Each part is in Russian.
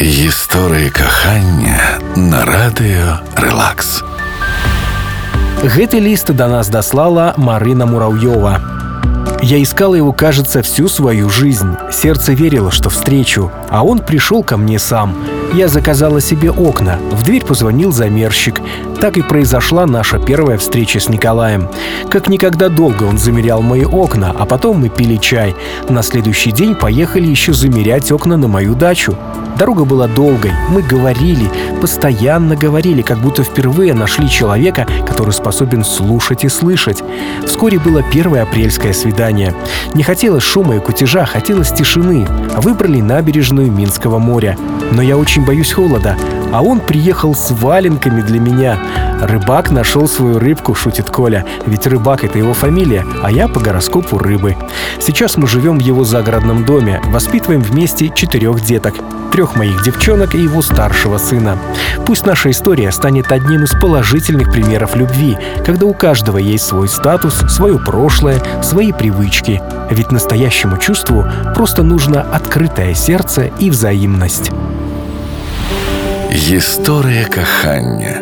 Гісторыі кахання на радыё Релакс. Гэты лист до нас дослала Марина Муравьева. Я искала его, кажется, всю свою жизнь. Сердце верило, что встречу, а он пришел ко мне сам. Я заказала себе окна. В дверь позвонил замерщик. Так и произошла наша первая встреча с Николаем. Как никогда долго он замерял мои окна, а потом мы пили чай. На следующий день поехали еще замерять окна на мою дачу. Дорога была долгой, мы говорили, постоянно говорили, как будто впервые нашли человека, который способен слушать и слышать. Вскоре было первое апрельское свидание. Не хотелось шума и кутежа, хотелось тишины. Выбрали набережную Минского моря. Но я очень боюсь холода, а он приехал с валенками для меня. Рыбак нашел свою рыбку, шутит Коля. Ведь рыбак — это его фамилия, а я по гороскопу рыбы. Сейчас мы живем в его загородном доме, воспитываем вместе четырех деток трех моих девчонок и его старшего сына. Пусть наша история станет одним из положительных примеров любви, когда у каждого есть свой статус, свое прошлое, свои привычки. Ведь настоящему чувству просто нужно открытое сердце и взаимность. История кахання.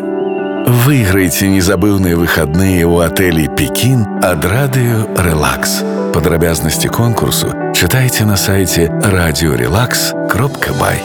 Выиграйте незабыўныя выходные у отелей «Пекин» от радио «Релакс». Подробязности конкурсу читайте на сайте радиорелакс.бай.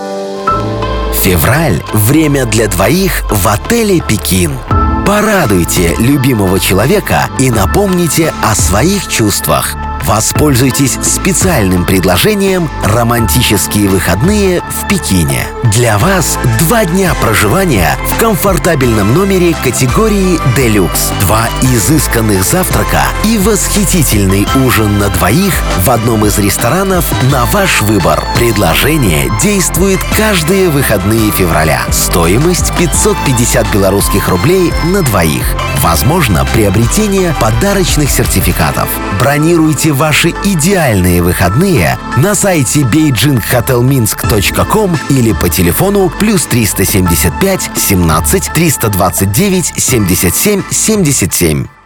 Февраль – время для двоих в отеле «Пекин». Порадуйте любимого человека и напомните о своих чувствах – Воспользуйтесь специальным предложением «Романтические выходные в Пекине». Для вас два дня проживания в комфортабельном номере категории «Делюкс», два изысканных завтрака и восхитительный ужин на двоих в одном из ресторанов на ваш выбор. Предложение действует каждые выходные февраля. Стоимость 550 белорусских рублей на двоих. Возможно приобретение подарочных сертификатов. Бронируйте ваши идеальные выходные на сайте beijinghotelminsk.com или по телефону плюс 375 17 329 77 77.